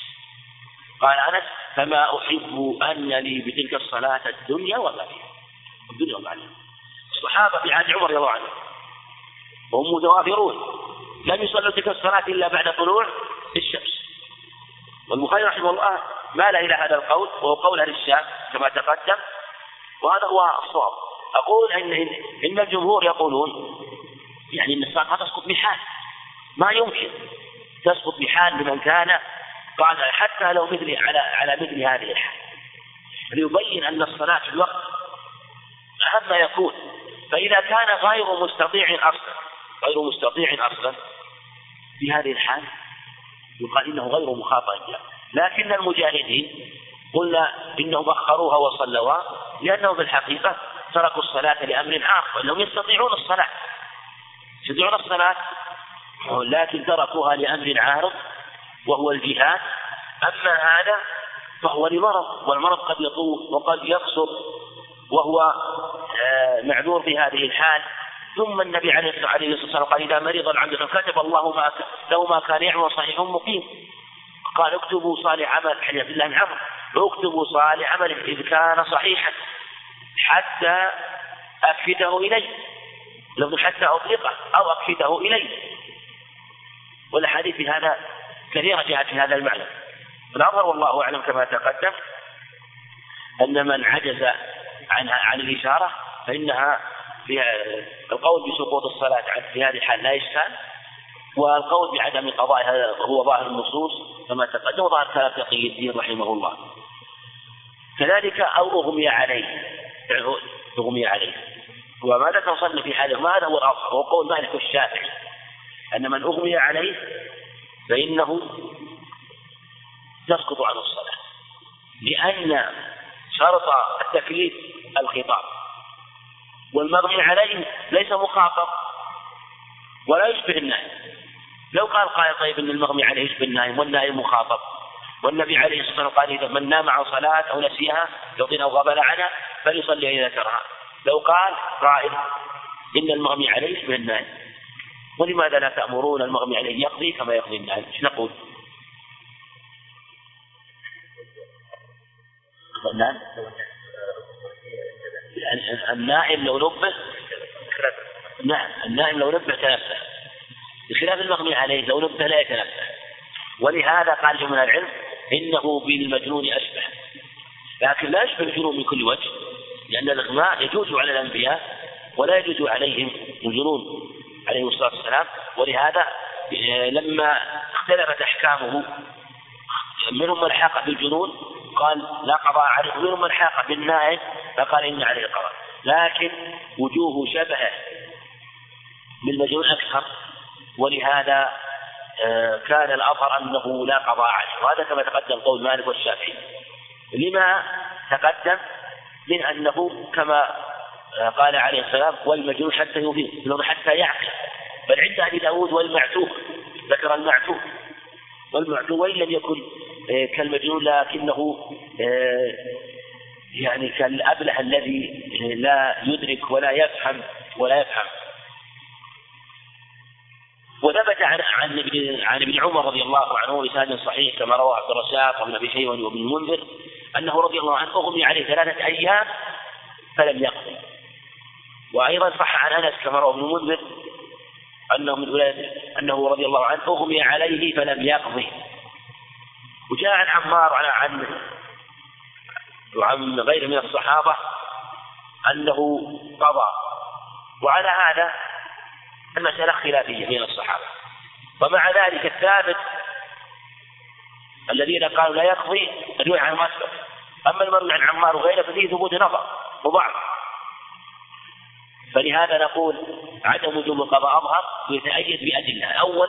قال أنس فما أحب ان لي بتلك الصلاة الدنيا وما فيها. الدنيا وما فيها الصحابة في عهد عمر رضي الله عنه وهم متوافرون. لم يصلوا تلك الصلاة إلا بعد طلوع الشمس. والبخاري رحمه الله مال إلى هذا القول وهو قول أهل الشام كما تقدم وهذا هو الصواب. أقول إن إن الجمهور يقولون يعني أن الصلاة تسقط بحال ما يمكن تسقط بحال لمن كان قال حتى لو مثل على على مثل هذه الحال. ليبين أن الصلاة في الوقت أهم ما يكون. فإذا كان غير مستطيع أصلا غير مستطيع أصلا في هذه الحال يقال إنه غير مخاطب لكن المجاهدين قلنا إنهم أخروها وصلوها لأنهم في الحقيقة تركوا الصلاة لأمر آخر وأنهم يستطيعون الصلاة. يستطيعون الصلاة لكن تركوها لأمر عارض وهو الجهاد. أما هذا فهو لمرض والمرض قد يطول وقد يقصر وهو آه، معذور في هذه الحال. ثم النبي عليه الصلاة والسلام قال إذا مرض العبد فكتب الله ما له ما كان يعمل صحيح مقيم. قال اكتبوا صالح عمل حديث عبد الله بن عمرو. اكتبوا صالح عمل إذ كان صحيحا حتى اكفده اليه لفظ حتى أطلقه أو اكفده اليه والأحاديث في هذا كثيرة جاءت في هذا المعنى. الأظهر والله أعلم كما تقدم أن من عجز عنها عن الإشارة فإنها القول بسقوط الصلاة في هذه الحال لا يشكال والقول بعدم قضائها هو ظاهر النصوص كما تقدم وظاهر كلام تقي الدين رحمه الله. كذلك أو أغمي عليه. أغمي عليه. وماذا تصلي في هذا ماذا هو الأظهر هو قول مالك الشافعي. أن من أغمي عليه فإنه تسقط عنه الصلاة. لأن شرط التكليف الخطاب. والمغني عليه ليس مخاطب ولا يشبه النائم لو قال قائل طيب إن المغمي عليه يشبه النائم والنائم مخاطب والنبي عليه الصلاة والسلام قال إذا من نام عن صلاة أو نسيها يعطينا أو غفل عنها فليصلي إذا ذكرها. لو قال قائل إن المغمي عليه يشبه النائم ولماذا لا تأمرون المغمي عليه يقضي كما يقضي النائم؟ إيش نقول؟ نعم النائم لو نبه نعم النائم لو نبه تنبه بخلاف المغني عليه لو نبه لا يتنبه ولهذا قال من العلم إنه بالمجنون أشبه. لكن لا يشبه الجنون من كل وجه لأن الإغماء يجوز على الأنبياء ولا يجوز عليهم الجنون عليه الصلاة والسلام. ولهذا آه، لما اختلفت أحكامه منهم من حاق بالجنون قال لا قضاء عليه. ومنهم من حاق بالنائب فقال إن عليه قضاء. لكن وجوه شبهه بالمجنون أكثر. ولهذا آه، كان الأظهر أنه لا قضاء عليه. وهذا كما تقدم قول مالك والشافعي. لما تقدم من أنه كما آه، قال عليه السلام والمجنون حتى يفيد حتى يعقل. بل عند أبي داود والمعتوه ذكر المعتوه. والمعتوه وإن لم يكن آه، كالمجنون لكنه يعني كالأبله الذي لا يدرك ولا يفهم ولا يفهم. وثبت عن عن ابن عن ابن عمر رضي الله عنه بسند صحيح كما رواه عبد الرزاق وابن أبي شيبه وابن المنذر أنه رضي الله عنه أغمي عليه ثلاثة أيام فلم يقضي وأيضا صح عن أنس كما رواه ابن المنذر أنه من أنه رضي الله عنه أغمي عليه فلم يقضي وجاء عن عمار على عن وعن غيره من الصحابة أنه قضى. وعلى هذا المسألة خلافية بين الصحابة. ومع ذلك الثابت الذين قالوا لا يقضي الرواية عن مسلم أما المروي عن عمار وغيره ففيه ثبوت نظر وضعف فلهذا نقول عدم وجوب القضاء أظهر ويتأيد بأدلة. الأول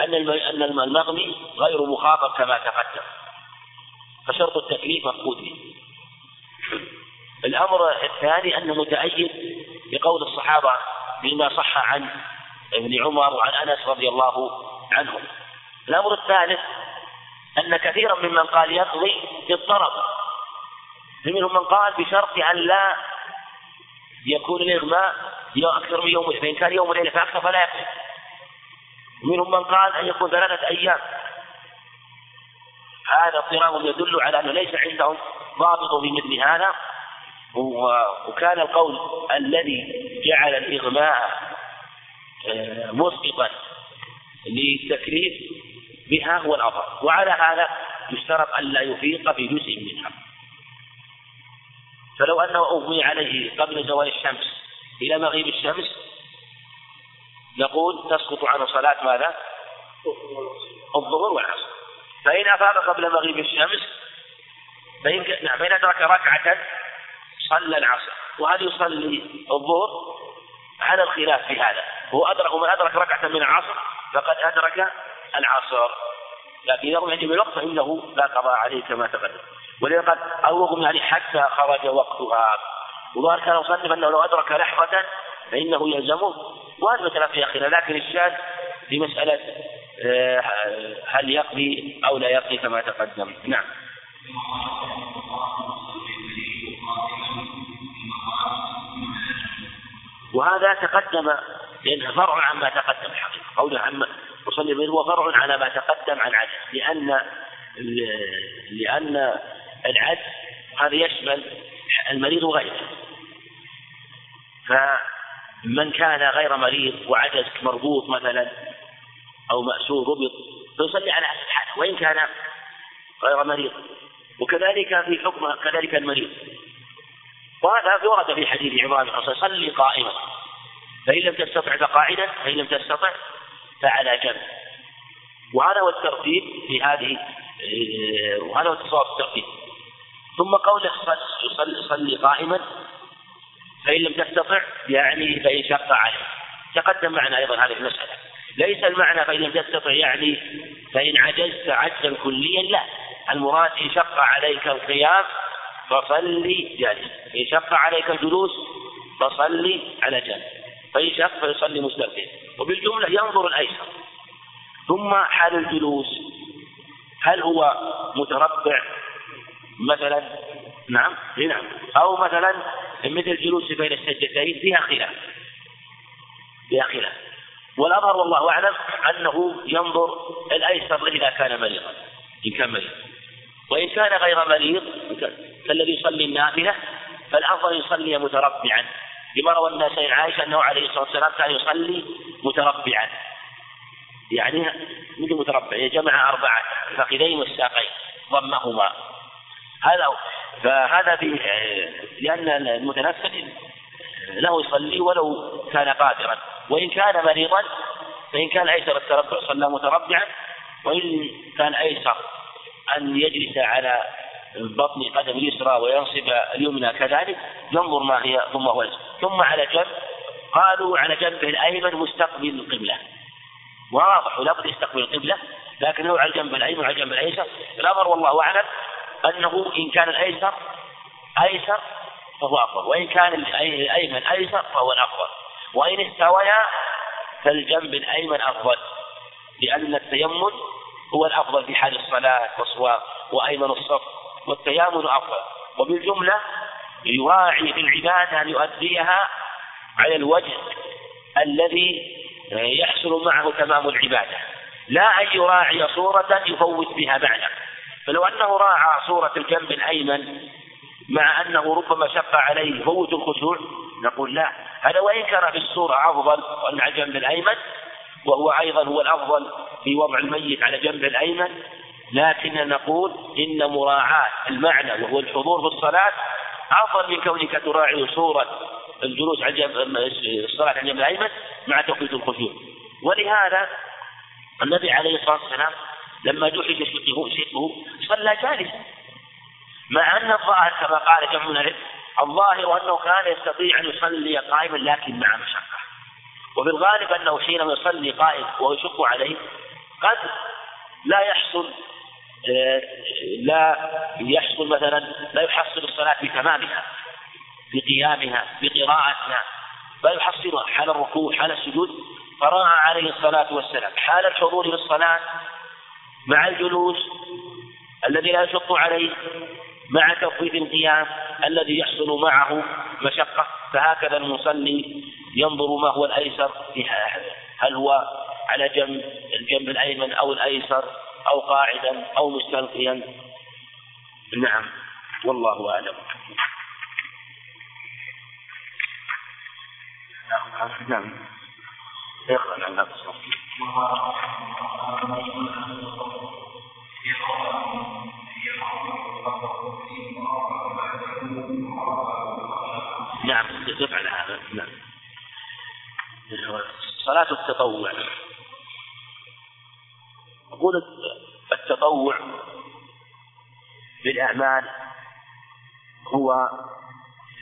أن أن المغني غير مخاطب كما تقدم. فشرط التكليف مفقود به. الأمر الثاني أنه متأيد بقول الصحابة بما صح عن ابن عمر وعن أنس رضي الله عنهم. الأمر الثالث أن كثيرا ممن قال يقضي اضطرب فمنهم من قال بشرط أن لا يكون الإغماء أكثر من يوم فإن كان يوم وليلة فأكثر فلا يقضي. ومنهم من قال أن يكون ثلاثة أيام. هذا اضطراب يدل على أنه ليس عندهم ضابط في مثل هذا. وكان القول الذي جعل الإغماء آه، مسقطا للتكليف بها هو الأظهر وعلى هذا يشترط ألا يفيق في جزء منها فلو أنه أغمي عليه قبل زوال الشمس إلى مغيب الشمس نقول تسقط عنه صلاة ماذا؟ الظهر والعصر. فإن أفاق قبل مغيب الشمس فإن نعم فإن أدرك ركعة صلى العصر وهل يصلي الظهر؟ على الخلاف في هذا. هو أدرك ومن أدرك ركعة من العصر فقد أدرك العصر. لكن إذا يجب بالوقت فإنه لا قضاء عليه كما تقدم. ولذا قال أو يعني حتى خرج وقتها. وظهر كان مصنف أنه لو أدرك لحظة فإنه يلزمه. وهذا مثلا في أخيرا. لكن الشاذ في مسألة آه، هل يقضي أو لا يقضي كما تقدم. نعم. وهذا تقدم لأنه فرع عما تقدم الحقيقة. قوله عما وصلي به هو فرع على ما تقدم عن عجز لأن لأن العجز هذا يشمل المريض وغيره. فمن كان غير مريض وعجز مربوط مثلا أو مأسور ربط فيصلي على حسب حاله وإن كان غير مريض وكذلك في حكم كذلك المريض. وهذا ورد في حديث عمران بن حصين صلي قائما. فإن لم تستطع فقاعدا فإن لم تستطع فعلى جنب. وهذا هو الترتيب في هذه وهذا هو التصور الترتيب. ثم قوله صل صلي قائما. فإن لم تستطع يعني فإن شق عليه تقدم معنا أيضا هذه المسألة. ليس المعنى فإن لم تستطع يعني فإن عجزت عجزا كليا لا. المراد إن شق عليك القيام فصلي جالس إن شق عليك الجلوس فصلي على جنب. فإن شق فيصلي مستلقيا وبالجملة ينظر الأيسر. ثم حال الجلوس. هل هو متربع؟ مثلا نعم نعم. أو مثلا مثل الجلوس بين السجدتين فيها خلاف. فيها خلاف. والأظهر والله أعلم أنه ينظر الأيسر إذا كان مريضا إن كان مريض وإن كان غير مريض كالذي يصلي النافلة فالأفضل يصلي متربعا. لما روى الناس عن عائشة أنه عليه الصلاة والسلام كان يصلي متربعا. يعني مثل متربع جمع أربعة الفخذين والساقين ضمهما. هذا فهذا في لأن المتنفل له يصلي ولو كان قادرا. وإن كان مريضا فإن كان أيسر التربع صلى متربعا. وإن كان أيسر أن يجلس على بطن قدم اليسرى وينصب اليمنى كذلك ينظر ما هي ثم هو ثم على جنب قالوا على جنبه الأيمن مستقبل القبلة. واضح ولا بد يستقبل القبلة لكنه على الجنب الأيمن وعلى الجنب الأيسر. الأمر والله أعلم أنه إن كان الأيسر أيسر فهو أفضل وإن كان الأيمن أيسر فهو الأفضل. وإن استويا فالجنب الأيمن أفضل لأن التيمم هو الأفضل في حال الصلاة وأيمن الصف والتيامن أفضل. وبالجملة يراعي في العبادة أن يؤديها على الوجه الذي يحصل معه تمام العبادة. لا أن يراعي صورة يفوت بها معنى فلو أنه راعى صورة الجنب الأيمن مع أنه ربما شق عليه فوت الخشوع نقول لا. هذا وإن كان في الصورة أفضل وأن على الجنب الأيمن وهو أيضا هو الأفضل في وضع الميت على جنب الأيمن لكن نقول إن مراعاة المعنى وهو الحضور في الصلاة أفضل من كونك تراعي صورة الجلوس على جنب الصلاة على الجنب الأيمن مع توقيت الخشوع. ولهذا النبي عليه الصلاة والسلام لما جحش شقه صلى جالسا. مع أن الظاهر كما قال جمع من الظاهر أنه كان يستطيع أن يصلي قائما لكن مع مشقة. وفي الغالب أنه حينما يصلي قائم ويشق عليه قد لا يحصل لا يحصل مثلا لا يحصل الصلاة بتمامها بقيامها بقراءتها بل يحصلها حال الركوع حال السجود. فراعى عليه الصلاة والسلام حال الحضور في الصلاة مع الجلوس الذي لا يشق عليه مع تخفيف القيام الذي يحصل معه مشقة. فهكذا المصلي ينظر ما هو الأيسر في هل هو على جنب الجنب الأيمن أو الأيسر؟ أو قاعدا أو مستلقيا. نعم والله أعلم. نعم. يقرأ عن هذا نعم يفعل هذا نعم. صلاة التطوع. بالأعمال هو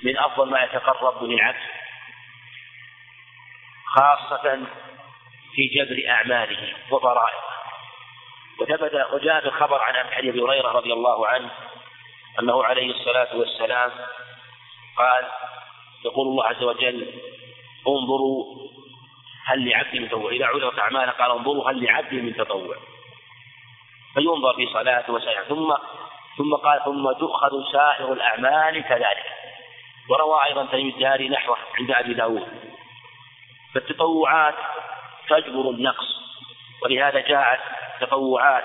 من أفضل ما يتقرب به العبد خاصة في جبر أعماله وضرائبه. وثبت وجاء في الخبر عن حديث أبي هريرة رضي الله عنه أنه عليه الصلاة والسلام قال يقول الله عز وجل انظروا هل لعبد من تطوع. إذا عرضت اعماله قال انظروا هل لعبد من تطوع. فينظر في صلاته وسائر ثم ثم قال ثم تؤخذ سائر الأعمال كذلك. وروى أيضا تميم الداري نحوه عند أبي داود. فالتطوعات تجبر النقص ولهذا جاءت تطوعات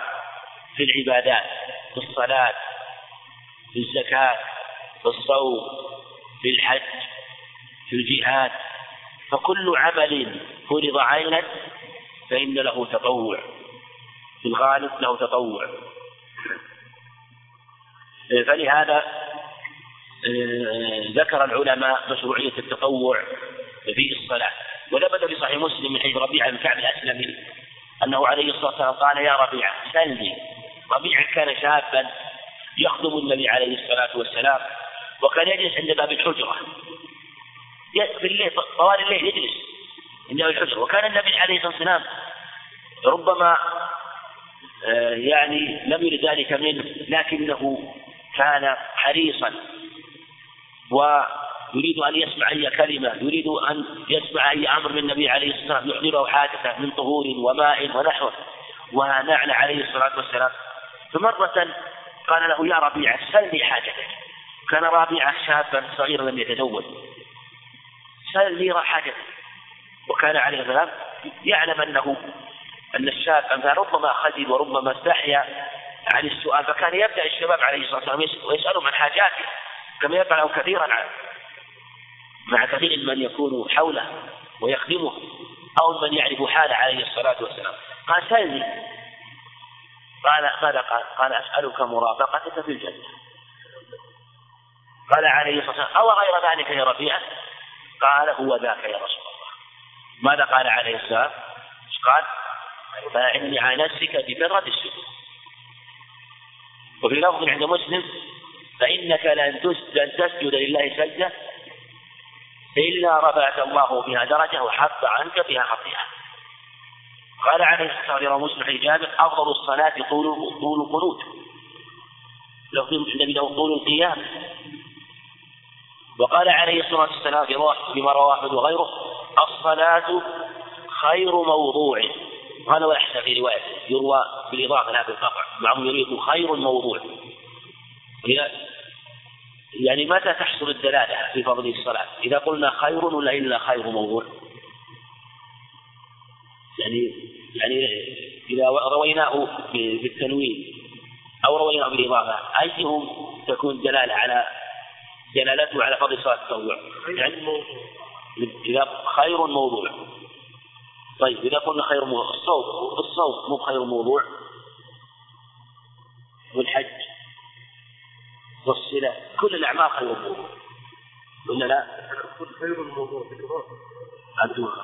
في العبادات في الصلاة في الزكاة في الصوم في الحج في الجهاد. فكل عمل فرض عينا فإن له تطوع. في الغالب له تطوع. فلهذا آه، ذكر العلماء مشروعية التطوع في الصلاة. وثبت في صحيح مسلم من حديث ربيعة بن كعب الأسلمي أنه عليه الصلاة والسلام قال يا ربيعة سلني. ربيعة كان شابا يخدم النبي عليه الصلاة والسلام وكان يجلس عند باب الحجرة. في الليل طوال الليل يجلس عند باب الحجرة. وكان النبي عليه الصلاة والسلام ربما يعني لم يرد ذلك منه لكنه كان حريصا. و يريد أن يسمع أي كلمة يريد أن يسمع أي أمر من النبي عليه الصلاة والسلام يحضره حادثة من طهور وماء ونحوه. ونعل عليه الصلاة والسلام. فمرة قال له يا ربيعة سلني حاجتك. كان ربيعة شابا صغيرا لم يتزوج. سلني حاجتك. وكان عليه السلام يعلم أنه أن الشاب ربما خجل وربما استحيا عن السؤال فكان يبدأ الشباب عليه الصلاة والسلام ويسألهم عن حاجاته كما يفعل كثيرا مع كثير من يكون حوله ويخدمه أو من يعرف حاله عليه الصلاة والسلام. قال سلني قال ماذا قال؟ قال أسألك مرافقتك في الجنة. قال عليه الصلاة والسلام أو غير ذلك يا ربيعة قال هو ذاك يا رسول الله. ماذا قال عليه السلام؟ قال فإني على نفسك بكثرة السجود وفي لفظ عند مسلم فإنك لن تسجد لله سجدة إلا رفعت الله بها درجة وحط عنك بها خطيئة. قال عليه الصلاة والسلام مسلم في جابر أفضل الصلاة طول طول القنوت. لو النبي له طول القيام. وقال عليه الصلاة والسلام فيما رواه أحمد وغيره الصلاة خير موضوع. وهذا هو الأحسن في رواية يروى بالإضافة لهذا القطع بعضهم يريد خير موضوع يعني متى تحصل الدلالة في فضل الصلاة؟ إذا قلنا خير ولا إلا خير موضوع؟ يعني يعني إذا رويناه بالتنوين أو رويناه بالإضافة أيهم تكون دلالة على دلالته على فضل صلاة التطوع؟ يعني إذا خير موضوع طيب إذا قلنا خير موضوع الصوت الصوت مو خير موضوع. والحج والصلة كل الأعمال خير موضوع. ولا لا؟ خير الموضوع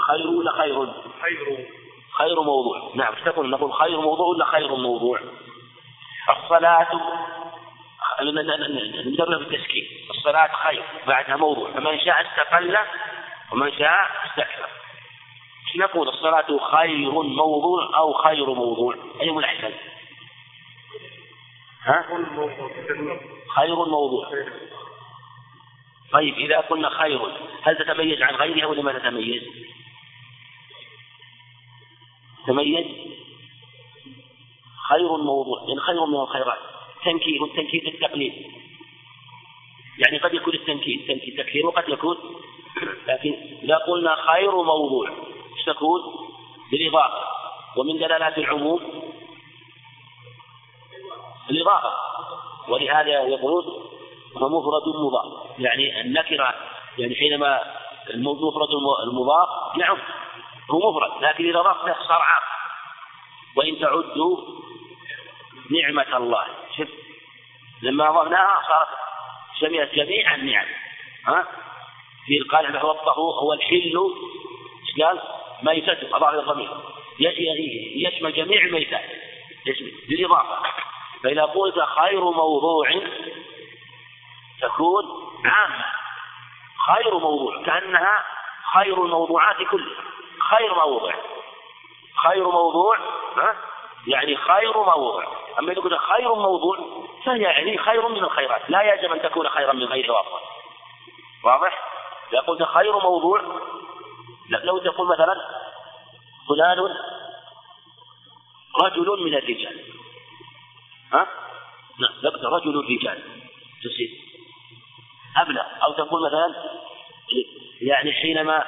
خير ولا خير؟ خير. خير موضوع. نعم إيش تقول؟ نقول خير موضوع ولا خير موضوع؟ الصلاة ندرب بالتسكين الصلاة خير بعدها موضوع. فمن شاء استقل ومن شاء استكثر. نقول الصلاة خير موضوع أو خير موضوع أي الأحسن؟ ها؟ خير موضوع طيب إذا قلنا خير هل تتميز عن غيرها ولا ما تتميز؟ تميز خير موضوع يعني خير من الخيرات تنكير والتنكير التقليد يعني قد يكون التنكير تنكير تكثير وقد يكون لكن إذا قلنا خير موضوع تكون؟ بالإضافة. ومن دلالات العموم الإضافة. ولهذا يقولون هو مفرد مضاف. يعني النكرة يعني حينما المفرد المضاف نعم هو مفرد. لكن إذا ضفته صار عام وإن تعدوا نعمة الله. شوف لما أضفناها صارت شملت جميع النعم. ها؟ في القال هو الطهور هو الحل. إيش قال؟ ميتته إلى الضمير يشمل جميع الميتات. بالإضافة فإذا قلت خير موضوع تكون عامة. خير موضوع كأنها خير الموضوعات كلها. خير موضوع. خير موضوع ها؟ يعني خير موضوع. أما إذا قلت خير موضوع فهي يعني خير من الخيرات. لا يجب أن تكون خيرا من غيره أفضل واضح؟ إذا قلت خير موضوع لو تقول مثلا فلان رجل من الرجال. ها؟ نعم لقد رجل الرجال تصير أبلغ. أو تقول مثلا يعني حينما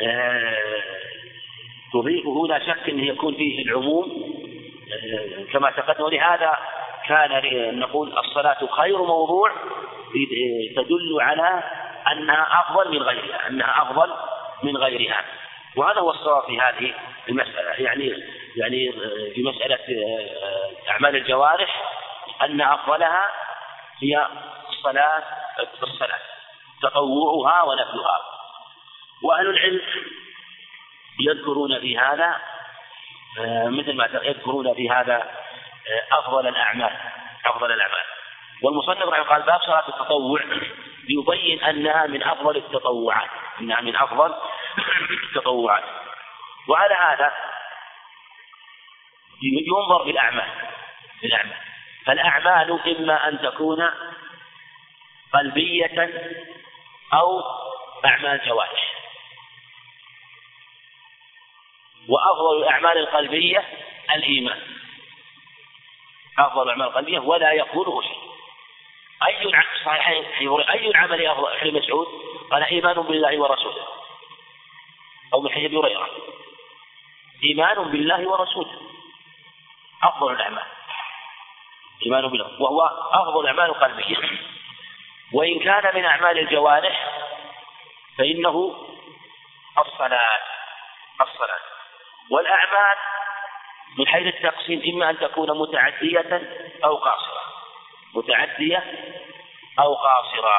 آه، تضيفه لا شك أنه يكون فيه العموم. آه، كما تقدم ولهذا كان نقول الصلاة خير موضوع تدل على أنها أفضل من غيرها أنها أفضل من غيرها وهذا هو الصواب في هذه المسألة. يعني يعني في مسألة آه، أعمال الجوارح أن أفضلها هي الصلاة الصلاة تطوعها ونفلها. وأهل العلم يذكرون في هذا آه، مثل ما يذكرون في هذا آه، أفضل الأعمال أفضل الأعمال. والمصنف رحمه قال باب صلاة التطوع ليبين أنها من أفضل التطوعات. أنها من أفضل التطوعات وعلى هذا ينظر بالأعمال بالأعمال. فالأعمال إما أن تكون قلبية أو أعمال جوارح. وأفضل الأعمال القلبية الإيمان. أفضل الأعمال القلبية ولا يقوله شيء أي صحيحين أي العمل أفضل ابن مسعود؟ قال إيمان بالله ورسوله. أو من حديث هريرة. إيمان بالله ورسوله. أفضل الأعمال. إيمان بالله. وهو أفضل الأعمال القلبية وإن كان من أعمال الجوارح فإنه الصلاة. الصلاة. والأعمال من حيث التقسيم إما أن تكون متعدية أو قاصرة. متعدية أو قاصرة.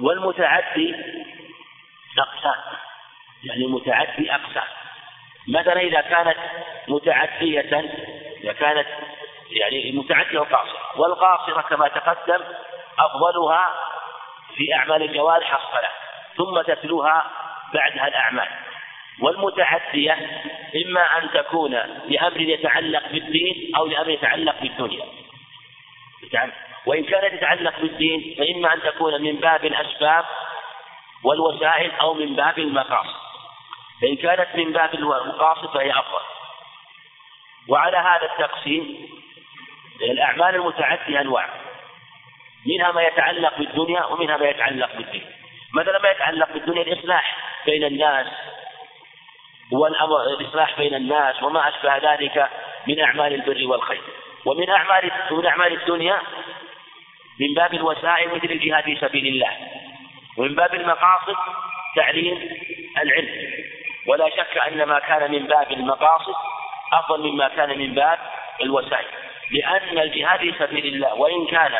والمتعدي أقسام يعني متعدي أقسام مثلا إذا كانت متعدية إذا كانت يعني متعدية وقاصرة والقاصرة كما تقدم أفضلها في أعمال الجوارح الصلاة ثم تتلوها بعدها الأعمال. والمتعدية إما أن تكون لأمر يتعلق بالدين أو لأمر يتعلق بالدنيا. وإن كانت تتعلق بالدين فإما أن تكون من باب الأسباب والوسائل أو من باب المقاصد. فإن كانت من باب المقاصد فهي أفضل. وعلى هذا التقسيم الأعمال المتعدية أنواع. منها ما يتعلق بالدنيا ومنها ما يتعلق بالدين. مثلا ما يتعلق بالدنيا الإصلاح بين الناس والأمر الإصلاح بين الناس وما أشبه ذلك من أعمال البر والخير. ومن أعمال من أعمال الدنيا من باب الوسائل مثل الجهاد في سبيل الله. ومن باب المقاصد تعليم العلم. ولا شك أن ما كان من باب المقاصد أفضل مما كان من باب الوسائل لأن الجهاد في سبيل الله وإن كان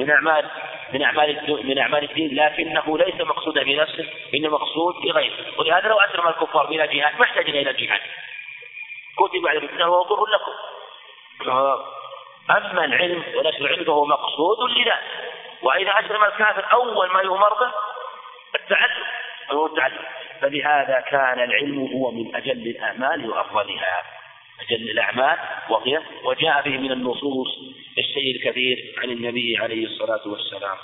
من أعمال من أعمال من أعمال الدين لكنه ليس مقصودا بنفسه إنما مقصود بغيره. ولهذا لو أسلم الكفار بلا جهاد ما احتاجنا إلى الجهاد كتب على الفتنة وهو ضر لكم. أما العلم ونشر العلم فهو مقصود لذلك وإذا أسلم الكافر أول ما يؤمر به التعلم هو التعلم. فلهذا كان العلم هو من أجل الأعمال وأفضلها. أجل الأعمال وهي وجاء به من النصوص. الشيء الكثير عن النبي عليه الصلاة والسلام.